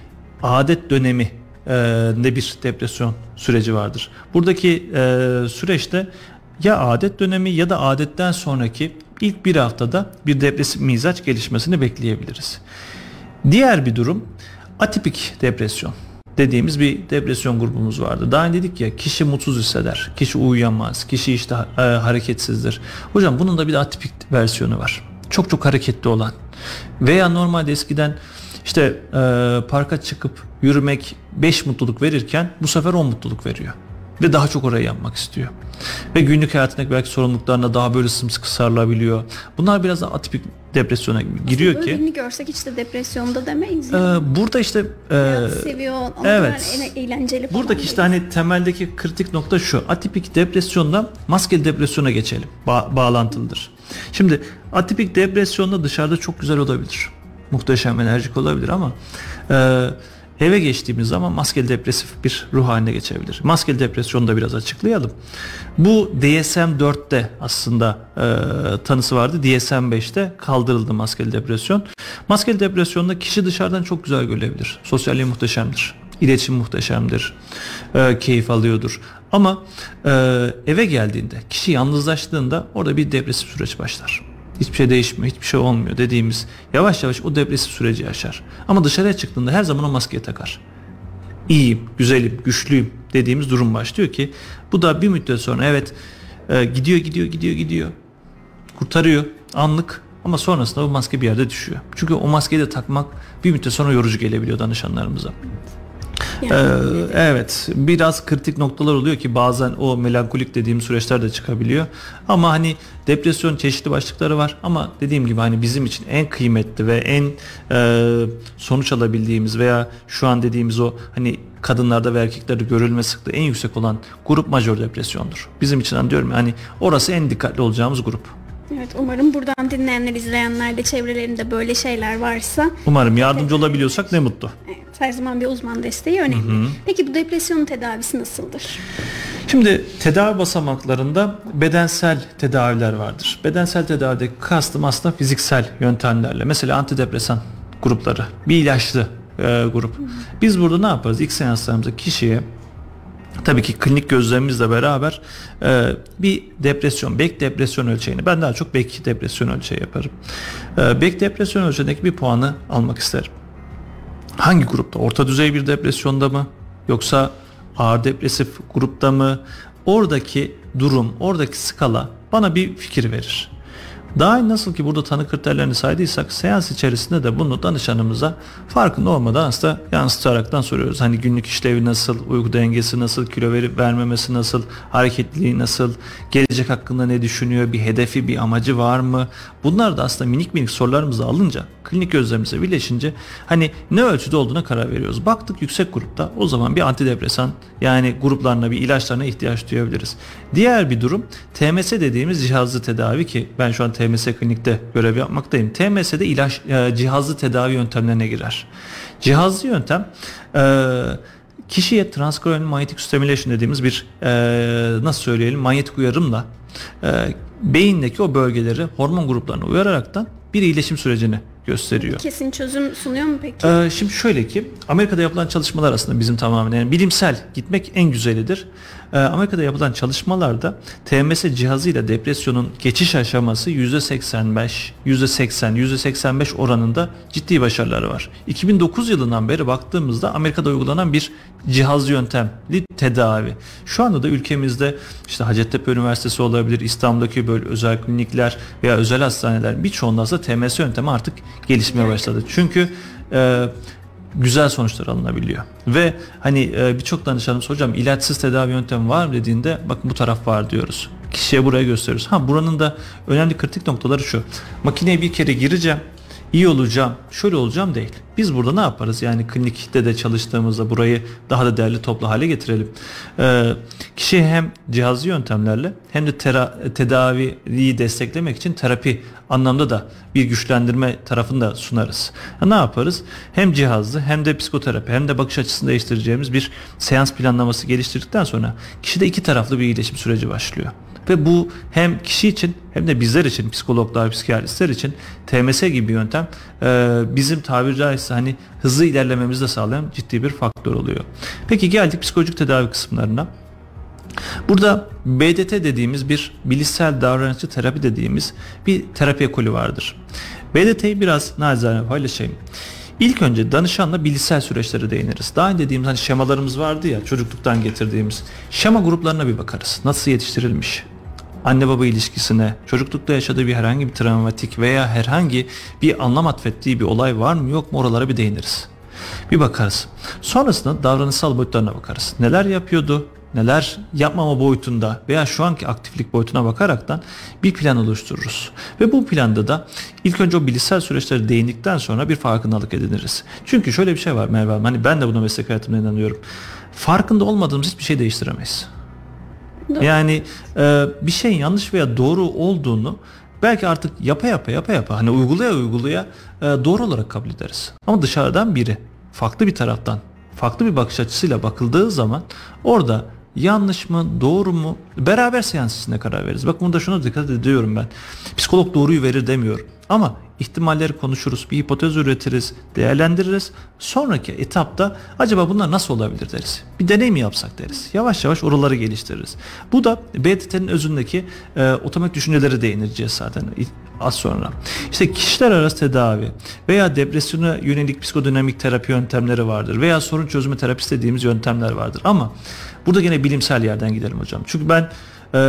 adet dönemi e, de bir depresyon süreci vardır. Buradaki e, süreçte ya adet dönemi ya da adetten sonraki ilk bir haftada bir depresif mizaç gelişmesini bekleyebiliriz. Diğer bir durum atipik depresyon dediğimiz bir depresyon grubumuz vardı. Daha önce dedik ya kişi mutsuz hisseder, kişi uyuyamaz, kişi işte e, hareketsizdir. Hocam bunun da bir de atipik versiyonu var. Çok çok hareketli olan veya normalde eskiden işte e, parka çıkıp yürümek 5 mutluluk verirken bu sefer 10 mutluluk veriyor. Ve daha çok orayı yapmak istiyor. Ve günlük hayatındaki belki sorumluluklarına daha böyle sımsıkı sarılabiliyor. Bunlar biraz da atipik depresyona giriyor Böyle ki. birini görsek de depresyonda demeyiz. e, yani. burada işte e, seviyor. Evet. eğlenceli falan Buradaki işte hani temeldeki kritik nokta şu. Atipik depresyondan maskeli depresyona geçelim. Ba- bağlantılıdır. Şimdi atipik depresyonda dışarıda çok güzel olabilir. Muhteşem enerjik olabilir ama e, eve geçtiğimiz zaman maskeli depresif bir ruh haline geçebilir. Maskeli depresyonu da biraz açıklayalım. Bu DSM-4'te aslında e, tanısı vardı. DSM-5'te kaldırıldı maskeli depresyon. Maskeli depresyonda kişi dışarıdan çok güzel görülebilir. Sosyalliği muhteşemdir. İletişim muhteşemdir. E, keyif alıyordur. Ama e, eve geldiğinde, kişi yalnızlaştığında orada bir depresif süreç başlar. Hiçbir şey değişmiyor, hiçbir şey olmuyor dediğimiz yavaş yavaş o depresif süreci yaşar. Ama dışarıya çıktığında her zaman o maskeyi takar. iyiyim, güzelim, güçlüyüm dediğimiz durum başlıyor ki bu da bir müddet sonra evet e, gidiyor gidiyor gidiyor gidiyor kurtarıyor anlık ama sonrasında o maske bir yerde düşüyor. Çünkü o maskeyi de takmak bir müddet sonra yorucu gelebiliyor danışanlarımıza. Yani, Ee, evet biraz kritik noktalar oluyor ki bazen o melankolik dediğim süreçler de çıkabiliyor. Ama hani depresyon çeşitli başlıkları var ama dediğim gibi hani bizim için en kıymetli ve en e, sonuç alabildiğimiz veya şu an dediğimiz o hani kadınlarda ve erkeklerde görülme sıklığı en yüksek olan grup majör depresyondur. Bizim için hani diyorum ya, hani orası en dikkatli olacağımız grup. evet umarım buradan dinleyenler, izleyenler de çevrelerinde böyle şeyler varsa Umarım yardımcı olabiliyorsak ne mutlu. evet, her zaman bir uzman desteği önemli. Peki bu depresyonun tedavisi nasıldır? Şimdi tedavi basamaklarında bedensel tedaviler vardır. Bedensel tedavideki kastım aslında fiziksel yöntemlerle. Mesela antidepresan grupları, bir ilaçlı e, grup. Biz burada ne yaparız? İlk seanslarımızda kişiye tabii ki klinik gözlemimizle beraber e, bir depresyon, bek depresyon ölçeğini ben daha çok bek depresyon ölçeği yaparım. E, bek depresyon ölçeğindeki bir puanı almak isterim. Hangi grupta? Orta düzey bir depresyonda mı? Yoksa ağır depresif grupta mı? Oradaki durum, oradaki skala bana bir fikir verir. Daha nasıl ki burada tanı kriterlerini saydıysak seans içerisinde de bunu danışanımıza farkında olmadan aslında yansıtaraktan soruyoruz. Hani günlük işlevi nasıl, uyku dengesi nasıl, kilo verip vermemesi nasıl, hareketliliği nasıl, gelecek hakkında ne düşünüyor, bir hedefi, bir amacı var mı? Bunlar da aslında minik minik sorularımızı alınca klinik gözlemimize birleşince hani ne ölçüde olduğuna karar veriyoruz. Baktık yüksek grupta o zaman bir antidepresan yani gruplarına bir ilaçlarına ihtiyaç duyabiliriz. Diğer bir durum TMS dediğimiz cihazlı tedavi ki ben şu an TMS klinikte görev yapmaktayım. TMS'de ilaç e, cihazlı tedavi yöntemlerine girer. Cihazlı yöntem e, kişiye transcranial magnetic stimulation dediğimiz bir e, nasıl söyleyelim manyetik uyarımla e, beyindeki o bölgeleri hormon gruplarına uyararaktan bir iyileşim sürecini gösteriyor. Kesin çözüm sunuyor mu peki? Ee, şimdi şöyle ki Amerika'da yapılan çalışmalar aslında bizim tamamen yani bilimsel gitmek en güzelidir. Ee, Amerika'da yapılan çalışmalarda TMS cihazıyla depresyonun geçiş aşaması %85, %80, %85 oranında ciddi başarıları var. 2009 yılından beri baktığımızda Amerika'da uygulanan bir cihaz yöntemli tedavi. Şu anda da ülkemizde işte Hacettepe Üniversitesi olabilir, İstanbul'daki böyle özel klinikler veya özel hastaneler birçoğunda aslında TMS yöntemi artık gelişmeye başladı. Çünkü e, güzel sonuçlar alınabiliyor. Ve hani e, birçok danışanımız hocam ilaçsız tedavi yöntemi var mı dediğinde bakın bu taraf var diyoruz. Kişiye buraya gösteriyoruz. Ha buranın da önemli kritik noktaları şu. Makineye bir kere gireceğim iyi olacağım, şöyle olacağım değil. Biz burada ne yaparız? Yani klinikte de çalıştığımızda burayı daha da değerli toplu hale getirelim. Ee, kişi hem cihazlı yöntemlerle hem de tera- tedaviyi desteklemek için terapi anlamda da bir güçlendirme tarafını da sunarız. Ha, ne yaparız? Hem cihazlı hem de psikoterapi hem de bakış açısını değiştireceğimiz bir seans planlaması geliştirdikten sonra kişide iki taraflı bir iyileşim süreci başlıyor. Ve bu hem kişi için hem de bizler için psikologlar, psikiyatristler için TMS gibi yöntem e, bizim tabiri caizse hani hızlı ilerlememizi de sağlayan ciddi bir faktör oluyor. Peki geldik psikolojik tedavi kısımlarına. Burada BDT dediğimiz bir bilişsel davranışçı terapi dediğimiz bir terapi ekolü vardır. BDT'yi biraz naçizane paylaşayım. İlk önce danışanla bilişsel süreçlere değiniriz. Daha önce dediğimiz hani şemalarımız vardı ya çocukluktan getirdiğimiz. Şema gruplarına bir bakarız. Nasıl yetiştirilmiş? Anne baba ilişkisine, çocuklukta yaşadığı bir herhangi bir travmatik veya herhangi bir anlam atfettiği bir olay var mı yok mu oralara bir değiniriz. Bir bakarız. Sonrasında davranışsal boyutlarına bakarız. Neler yapıyordu? neler yapmama boyutunda veya şu anki aktiflik boyutuna bakaraktan bir plan oluştururuz. Ve bu planda da ilk önce o bilişsel süreçlere değindikten sonra bir farkındalık ediniriz. Çünkü şöyle bir şey var Merve Hanım, hani ben de buna meslek hayatımda inanıyorum. Farkında olmadığımız hiçbir şey değiştiremeyiz. Yani e, bir şeyin yanlış veya doğru olduğunu belki artık yapa yapa yapa yapa hani uygulaya uygulaya e, doğru olarak kabul ederiz. Ama dışarıdan biri farklı bir taraftan farklı bir bakış açısıyla bakıldığı zaman orada yanlış mı doğru mu beraber seans karar veririz. Bak burada şunu dikkat ediyorum ben. Psikolog doğruyu verir demiyorum. Ama ihtimalleri konuşuruz, bir hipotez üretiriz, değerlendiririz. Sonraki etapta acaba bunlar nasıl olabilir deriz. Bir deney mi yapsak deriz. Yavaş yavaş oraları geliştiririz. Bu da BDT'nin özündeki e, otomatik düşüncelere değineceğiz zaten az sonra. İşte kişiler arası tedavi veya depresyona yönelik psikodinamik terapi yöntemleri vardır veya sorun çözümü terapisi dediğimiz yöntemler vardır. Ama burada yine bilimsel yerden gidelim hocam. Çünkü ben e,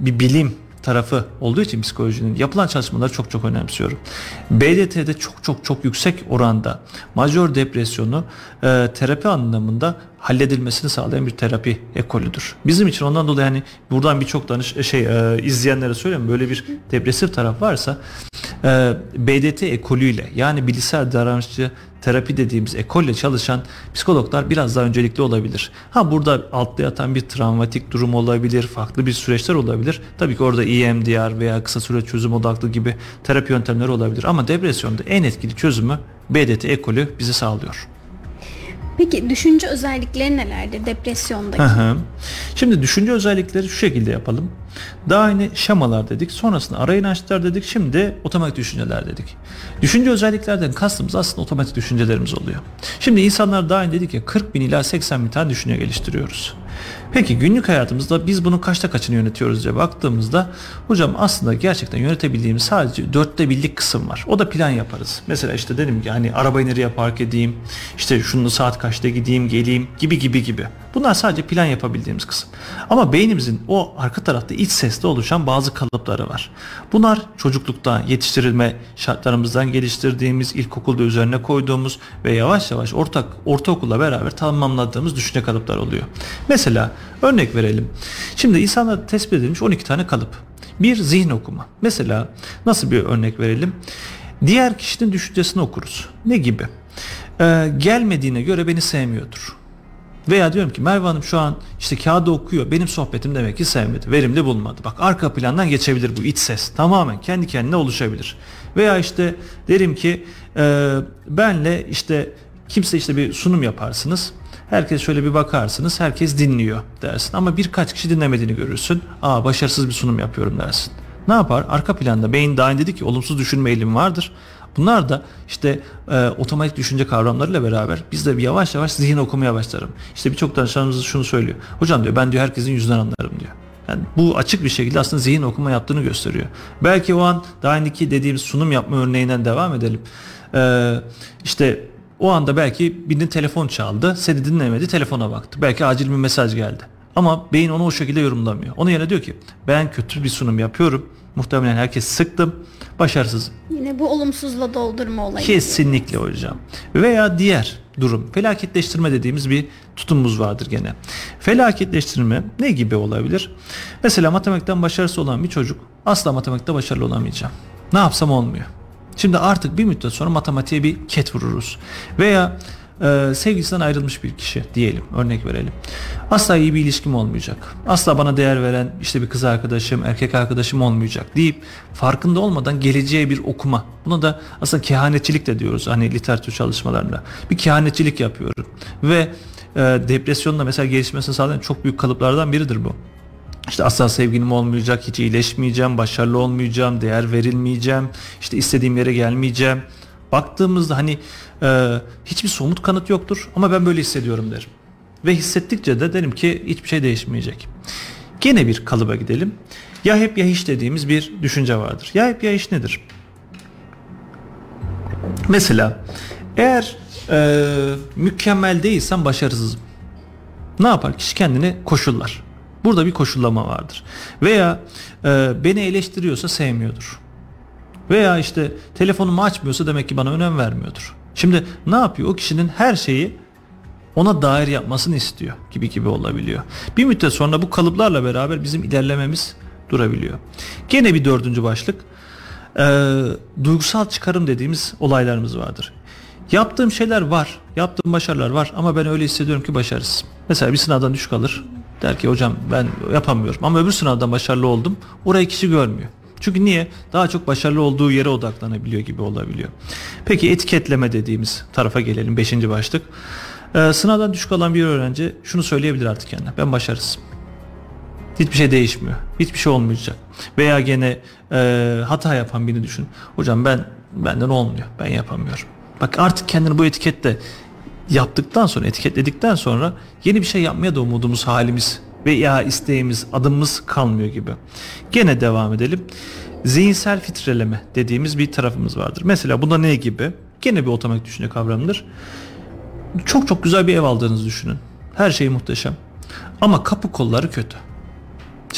bir bilim tarafı olduğu için psikolojinin yapılan çalışmaları çok çok önemsiyorum. BDT'de çok çok çok yüksek oranda majör depresyonu e, terapi anlamında halledilmesini sağlayan bir terapi ekolüdür. Bizim için ondan dolayı hani buradan birçok danış şey e, izleyenlere söyleyeyim böyle bir depresif taraf varsa e, BDT ekolüyle yani bilişsel davranışçı terapi dediğimiz ekolle çalışan psikologlar biraz daha öncelikli olabilir. Ha burada altta yatan bir travmatik durum olabilir, farklı bir süreçler olabilir. Tabii ki orada EMDR veya kısa süre çözüm odaklı gibi terapi yöntemleri olabilir. Ama depresyonda en etkili çözümü BDT ekolü bize sağlıyor. Peki düşünce özellikleri nelerdir depresyondaki? Hı Şimdi düşünce özellikleri şu şekilde yapalım. Daha yeni şemalar dedik. Sonrasında ara inançlar dedik. Şimdi otomatik düşünceler dedik. Düşünce özelliklerden kastımız aslında otomatik düşüncelerimiz oluyor. Şimdi insanlar daha önce dedik ya 40 bin ila 80 bin tane düşünce geliştiriyoruz. Peki günlük hayatımızda biz bunun kaçta kaçını yönetiyoruz diye baktığımızda hocam aslında gerçekten yönetebildiğimiz sadece dörtte birlik kısım var. O da plan yaparız. Mesela işte dedim ki hani arabayı nereye park edeyim, işte şunu saat kaçta gideyim, geleyim gibi gibi gibi. Bunlar sadece plan yapabildiğimiz kısım. Ama beynimizin o arka tarafta iç sesle oluşan bazı kalıpları var. Bunlar çocuklukta yetiştirilme şartlarımızdan geliştirdiğimiz, ilkokulda üzerine koyduğumuz ve yavaş yavaş ortak ortaokulla beraber tamamladığımız düşünce kalıpları oluyor. Mesela örnek verelim. Şimdi insanlarda tespit edilmiş 12 tane kalıp. Bir zihin okuma. Mesela nasıl bir örnek verelim? Diğer kişinin düşüncesini okuruz. Ne gibi? Ee, gelmediğine göre beni sevmiyordur. Veya diyorum ki Merve Hanım şu an işte kağıda okuyor. Benim sohbetim demek ki sevmedi. Verimli bulmadı. Bak arka plandan geçebilir bu iç ses. Tamamen kendi kendine oluşabilir. Veya işte derim ki e, benle işte kimse işte bir sunum yaparsınız. Herkes şöyle bir bakarsınız. Herkes dinliyor dersin. Ama birkaç kişi dinlemediğini görürsün. Aa başarısız bir sunum yapıyorum dersin. Ne yapar? Arka planda beyin daha önce dedi ki olumsuz düşünme eğilimi vardır. Bunlar da işte e, otomatik düşünce kavramlarıyla beraber biz de yavaş yavaş zihin okumaya başlarım. İşte birçok danışanımız şunu söylüyor. Hocam diyor ben diyor herkesin yüzünden anlarım diyor. Yani bu açık bir şekilde aslında zihin okuma yaptığını gösteriyor. Belki o an daha önceki dediğimiz sunum yapma örneğinden devam edelim. Ee, işte o anda belki birinin telefon çaldı, seni dinlemedi, telefona baktı. Belki acil bir mesaj geldi. Ama beyin onu o şekilde yorumlamıyor. Onun yerine diyor ki ben kötü bir sunum yapıyorum. Muhtemelen herkes sıktım. Başarısız. Yine bu olumsuzla doldurma olayı. Kesinlikle hocam. Veya diğer durum felaketleştirme dediğimiz bir tutumumuz vardır gene. Felaketleştirme ne gibi olabilir? Mesela matematikten başarısı olan bir çocuk asla matematikte başarılı olamayacağım. Ne yapsam olmuyor. Şimdi artık bir müddet sonra matematiğe bir ket vururuz. Veya e, sevgilisinden ayrılmış bir kişi diyelim örnek verelim. Asla iyi bir ilişkim olmayacak. Asla bana değer veren işte bir kız arkadaşım, erkek arkadaşım olmayacak deyip farkında olmadan geleceğe bir okuma. Buna da aslında kehanetçilik de diyoruz hani literatür çalışmalarında. Bir kehanetçilik yapıyorum. Ve e, depresyonla mesela gelişmesini sağlayan çok büyük kalıplardan biridir bu. İşte asla sevgilim olmayacak, hiç iyileşmeyeceğim, başarılı olmayacağım, değer verilmeyeceğim, işte istediğim yere gelmeyeceğim. Baktığımızda hani e, hiçbir somut kanıt yoktur ama ben böyle hissediyorum derim. Ve hissettikçe de derim ki hiçbir şey değişmeyecek. Gene bir kalıba gidelim. Ya hep ya hiç dediğimiz bir düşünce vardır. Ya hep ya hiç nedir? Mesela eğer e, mükemmel değilsen başarısızım. Ne yapar? Kişi kendini koşullar. Burada bir koşullama vardır. Veya e, beni eleştiriyorsa sevmiyordur. Veya işte telefonumu açmıyorsa demek ki bana önem vermiyordur. Şimdi ne yapıyor? O kişinin her şeyi ona dair yapmasını istiyor gibi gibi olabiliyor. Bir müddet sonra bu kalıplarla beraber bizim ilerlememiz durabiliyor. Gene bir dördüncü başlık e, duygusal çıkarım dediğimiz olaylarımız vardır. Yaptığım şeyler var, yaptığım başarılar var ama ben öyle hissediyorum ki başarısız. Mesela bir sınavdan düşük alır. Der ki hocam ben yapamıyorum ama öbür sınavdan başarılı oldum. Orayı kişi görmüyor. Çünkü niye? Daha çok başarılı olduğu yere odaklanabiliyor gibi olabiliyor. Peki etiketleme dediğimiz tarafa gelelim. Beşinci başlık. Ee, sınavdan düşük alan bir öğrenci şunu söyleyebilir artık kendine. Ben başarısızım. Hiçbir şey değişmiyor. Hiçbir şey olmayacak. Veya gene e, hata yapan birini düşün. Hocam ben benden olmuyor. Ben yapamıyorum. Bak artık kendini bu etikette yaptıktan sonra etiketledikten sonra yeni bir şey yapmaya da umudumuz halimiz veya isteğimiz adımımız kalmıyor gibi. Gene devam edelim. Zihinsel filtreleme dediğimiz bir tarafımız vardır. Mesela bunda ne gibi? Gene bir otomatik düşünce kavramıdır. Çok çok güzel bir ev aldığınızı düşünün. Her şey muhteşem. Ama kapı kolları kötü.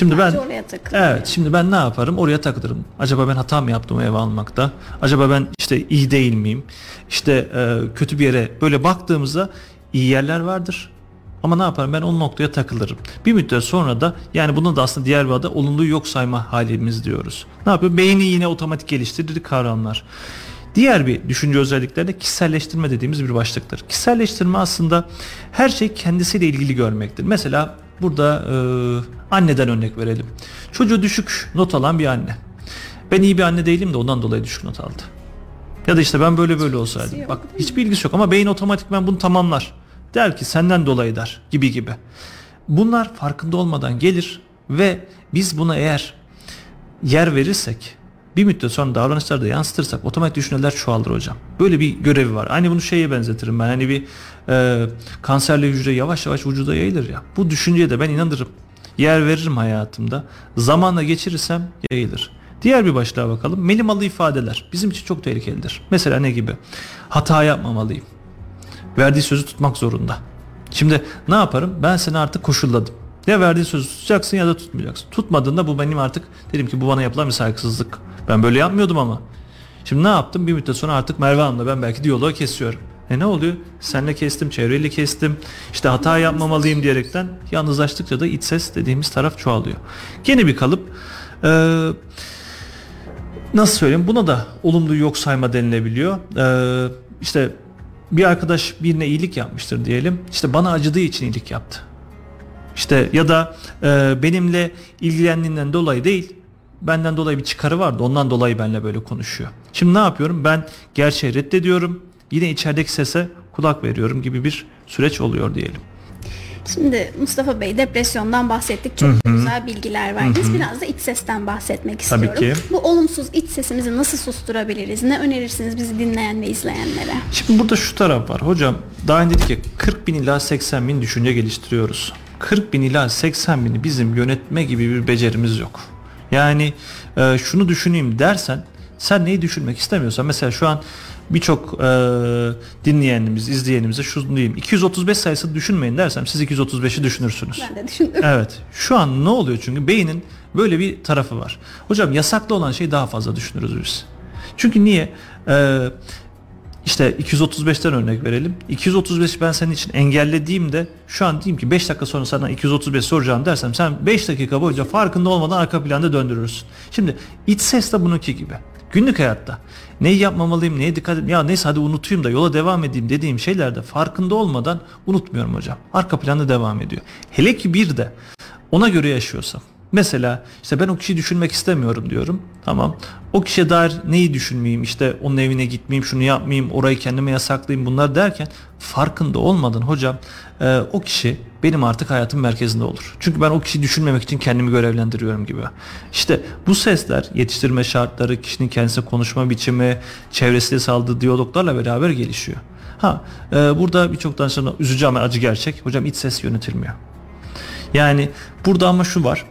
Şimdi ben oraya. Evet şimdi ben ne yaparım oraya takılırım. Acaba ben hata mı yaptım ev almakta? Acaba ben işte iyi değil miyim? İşte e, kötü bir yere böyle baktığımızda iyi yerler vardır. Ama ne yaparım ben o noktaya takılırım. Bir müddet sonra da yani bunun da aslında diğer bir adı olumluyu yok sayma halimiz diyoruz. Ne yapıyor? Beyni yine otomatik geliştirdiği kavramlar. Diğer bir düşünce özelliklerinde kişiselleştirme dediğimiz bir başlıktır. Kişiselleştirme aslında her şey kendisiyle ilgili görmektir. Mesela burada e, anneden örnek verelim. Çocuğu düşük not alan bir anne. Ben iyi bir anne değilim de ondan dolayı düşük not aldı. Ya da işte ben böyle böyle olsaydım. yok, Bak hiçbir ilgisi yok ama beyin otomatikman bunu tamamlar. Der ki senden dolayı der gibi gibi. Bunlar farkında olmadan gelir ve biz buna eğer yer verirsek bir müddet sonra davranışlarda yansıtırsak otomatik düşünceler çoğalır hocam. Böyle bir görevi var. Aynı bunu şeye benzetirim ben. Hani bir e, kanserli hücre yavaş yavaş vücuda yayılır ya. Bu düşünceye de ben inanırım. Yer veririm hayatımda. Zamanla geçirirsem yayılır. Diğer bir başlığa bakalım. Melimalı ifadeler bizim için çok tehlikelidir. Mesela ne gibi? Hata yapmamalıyım. Verdiği sözü tutmak zorunda. Şimdi ne yaparım? Ben seni artık koşulladım. Ya verdiğin sözü tutacaksın ya da tutmayacaksın. Tutmadığında bu benim artık dedim ki bu bana yapılan bir saygısızlık. Ben böyle yapmıyordum ama. Şimdi ne yaptım? Bir müddet sonra artık Merve Hanım'la ben belki diyaloğu kesiyorum. E ne oluyor? Senle kestim, çevreyle kestim. İşte hata yapmamalıyım diyerekten yalnızlaştıkça da iç ses dediğimiz taraf çoğalıyor. Gene bir kalıp ee, nasıl söyleyeyim buna da olumlu yok sayma denilebiliyor. Ee, işte bir arkadaş birine iyilik yapmıştır diyelim. İşte bana acıdığı için iyilik yaptı. İşte ya da e, benimle ilgilendiğinden dolayı değil benden dolayı bir çıkarı vardı ondan dolayı benimle böyle konuşuyor. Şimdi ne yapıyorum ben gerçeği reddediyorum yine içerideki sese kulak veriyorum gibi bir süreç oluyor diyelim. Şimdi Mustafa Bey depresyondan bahsettik. Çok güzel bilgiler verdiniz. Biraz da iç sesten bahsetmek Tabii istiyorum. ki. Bu olumsuz iç sesimizi nasıl susturabiliriz? Ne önerirsiniz bizi dinleyen ve izleyenlere? Şimdi burada şu taraf var. Hocam daha önce dedik ki 40 bin ila 80 bin düşünce geliştiriyoruz. 40 bin ila 80 bini bizim yönetme gibi bir becerimiz yok. Yani e, şunu düşüneyim dersen sen neyi düşünmek istemiyorsan mesela şu an birçok e, dinleyenimiz, izleyenimize şunu diyeyim. 235 sayısı düşünmeyin dersem siz 235'i düşünürsünüz. Ben de düşündüm. Evet. Şu an ne oluyor çünkü beynin böyle bir tarafı var. Hocam yasaklı olan şeyi daha fazla düşünürüz biz. Çünkü niye? Ee, işte 235'ten örnek verelim. 235 ben senin için engellediğimde şu an diyeyim ki 5 dakika sonra sana 235 soracağım dersem sen 5 dakika boyunca farkında olmadan arka planda döndürürsün. Şimdi iç ses de bununki gibi. Günlük hayatta neyi yapmamalıyım, neye dikkat edeyim, ya neyse hadi unutayım da yola devam edeyim dediğim şeylerde farkında olmadan unutmuyorum hocam. Arka planda devam ediyor. Hele ki bir de ona göre yaşıyorsam. Mesela işte ben o kişiyi düşünmek istemiyorum diyorum. Tamam. O kişiye dair neyi düşünmeyeyim işte onun evine gitmeyeyim şunu yapmayayım orayı kendime yasaklayayım bunlar derken farkında olmadan hocam e, o kişi benim artık hayatım merkezinde olur. Çünkü ben o kişiyi düşünmemek için kendimi görevlendiriyorum gibi. İşte bu sesler yetiştirme şartları kişinin kendisi konuşma biçimi çevresiyle saldığı diyaloglarla beraber gelişiyor. Ha e, burada birçok danışanı üzücü ama acı gerçek. Hocam iç ses yönetilmiyor. Yani burada ama şu var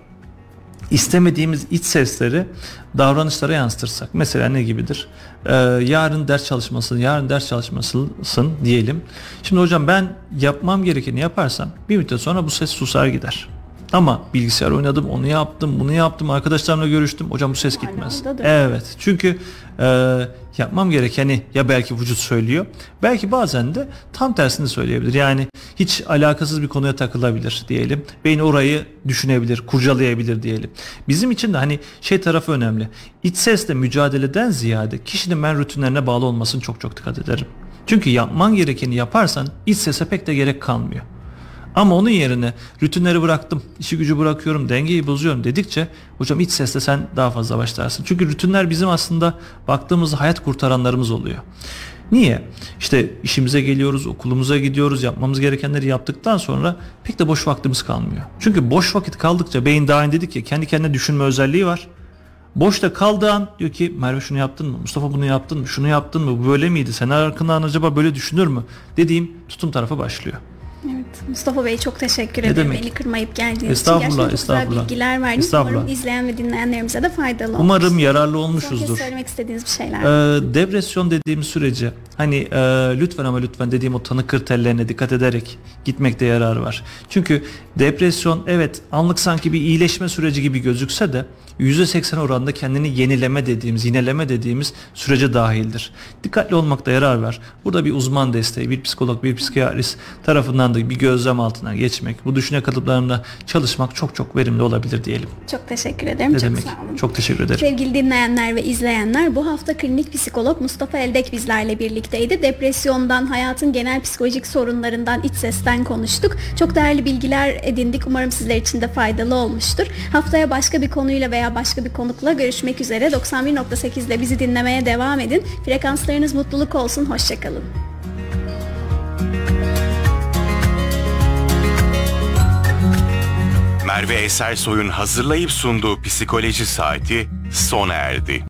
istemediğimiz iç sesleri davranışlara yansıtırsak mesela ne gibidir? Ee, yarın ders çalışmasın, yarın ders çalışmasın diyelim. Şimdi hocam ben yapmam gerekeni yaparsam bir müddet sonra bu ses susar gider. Ama bilgisayar oynadım, onu yaptım, bunu yaptım, arkadaşlarımla görüştüm. Hocam bu ses gitmez. Evet. Çünkü e, yapmam gerekeni ya belki vücut söylüyor. Belki bazen de tam tersini söyleyebilir. Yani hiç alakasız bir konuya takılabilir diyelim. Beyin orayı düşünebilir, kurcalayabilir diyelim. Bizim için de hani şey tarafı önemli. İç sesle mücadeleden ziyade kişinin ben rutinlerine bağlı olmasını çok çok dikkat ederim. Çünkü yapman gerekeni yaparsan iç sese pek de gerek kalmıyor. Ama onun yerine rutinleri bıraktım, işi gücü bırakıyorum, dengeyi bozuyorum dedikçe hocam iç sesle sen daha fazla başlarsın. Çünkü rutinler bizim aslında baktığımızda hayat kurtaranlarımız oluyor. Niye? İşte işimize geliyoruz, okulumuza gidiyoruz, yapmamız gerekenleri yaptıktan sonra pek de boş vaktimiz kalmıyor. Çünkü boş vakit kaldıkça beyin daha önce dedik ya kendi kendine düşünme özelliği var. Boşta kaldığı an diyor ki Merve şunu yaptın mı? Mustafa bunu yaptın mı? Şunu yaptın mı? Bu böyle miydi? Sen hakkında acaba böyle düşünür mü? Dediğim tutum tarafı başlıyor. Mustafa Bey çok teşekkür ederim demek? beni kırmayıp geldiğiniz Estağfurullah, için. Gerçekten çok güzel estağfurullah. bilgiler verdiniz. Estağfurullah. Umarım izleyen ve dinleyenlerimize de faydalı olmuş. Umarım yararlı Son olmuşuzdur. söylemek istediğiniz bir şeyler. Ee, depresyon dediğimiz süreci hani e, lütfen ama lütfen dediğim o tanı kriterlerine dikkat ederek gitmekte yarar var. Çünkü depresyon evet anlık sanki bir iyileşme süreci gibi gözükse de %80 oranında kendini yenileme dediğimiz, yineleme dediğimiz sürece dahildir. Dikkatli olmakta yarar var. Burada bir uzman desteği, bir psikolog, bir psikiyatrist tarafından da bir gözlem altına geçmek, bu düşünce kalıplarında çalışmak çok çok verimli olabilir diyelim. Çok teşekkür ederim. Ne çok demek? sağ olun. Çok teşekkür ederim. Sevgili dinleyenler ve izleyenler bu hafta klinik psikolog Mustafa Eldek bizlerle birlikteydi. Depresyondan, hayatın genel psikolojik sorunlarından, iç sesten konuştuk. Çok değerli bilgiler edindik. Umarım sizler için de faydalı olmuştur. Haftaya başka bir konuyla başka bir konukla görüşmek üzere. 91.8'de bizi dinlemeye devam edin. Frekanslarınız mutluluk olsun. Hoşçakalın. Merve Esersoy'un hazırlayıp sunduğu psikoloji saati sona erdi.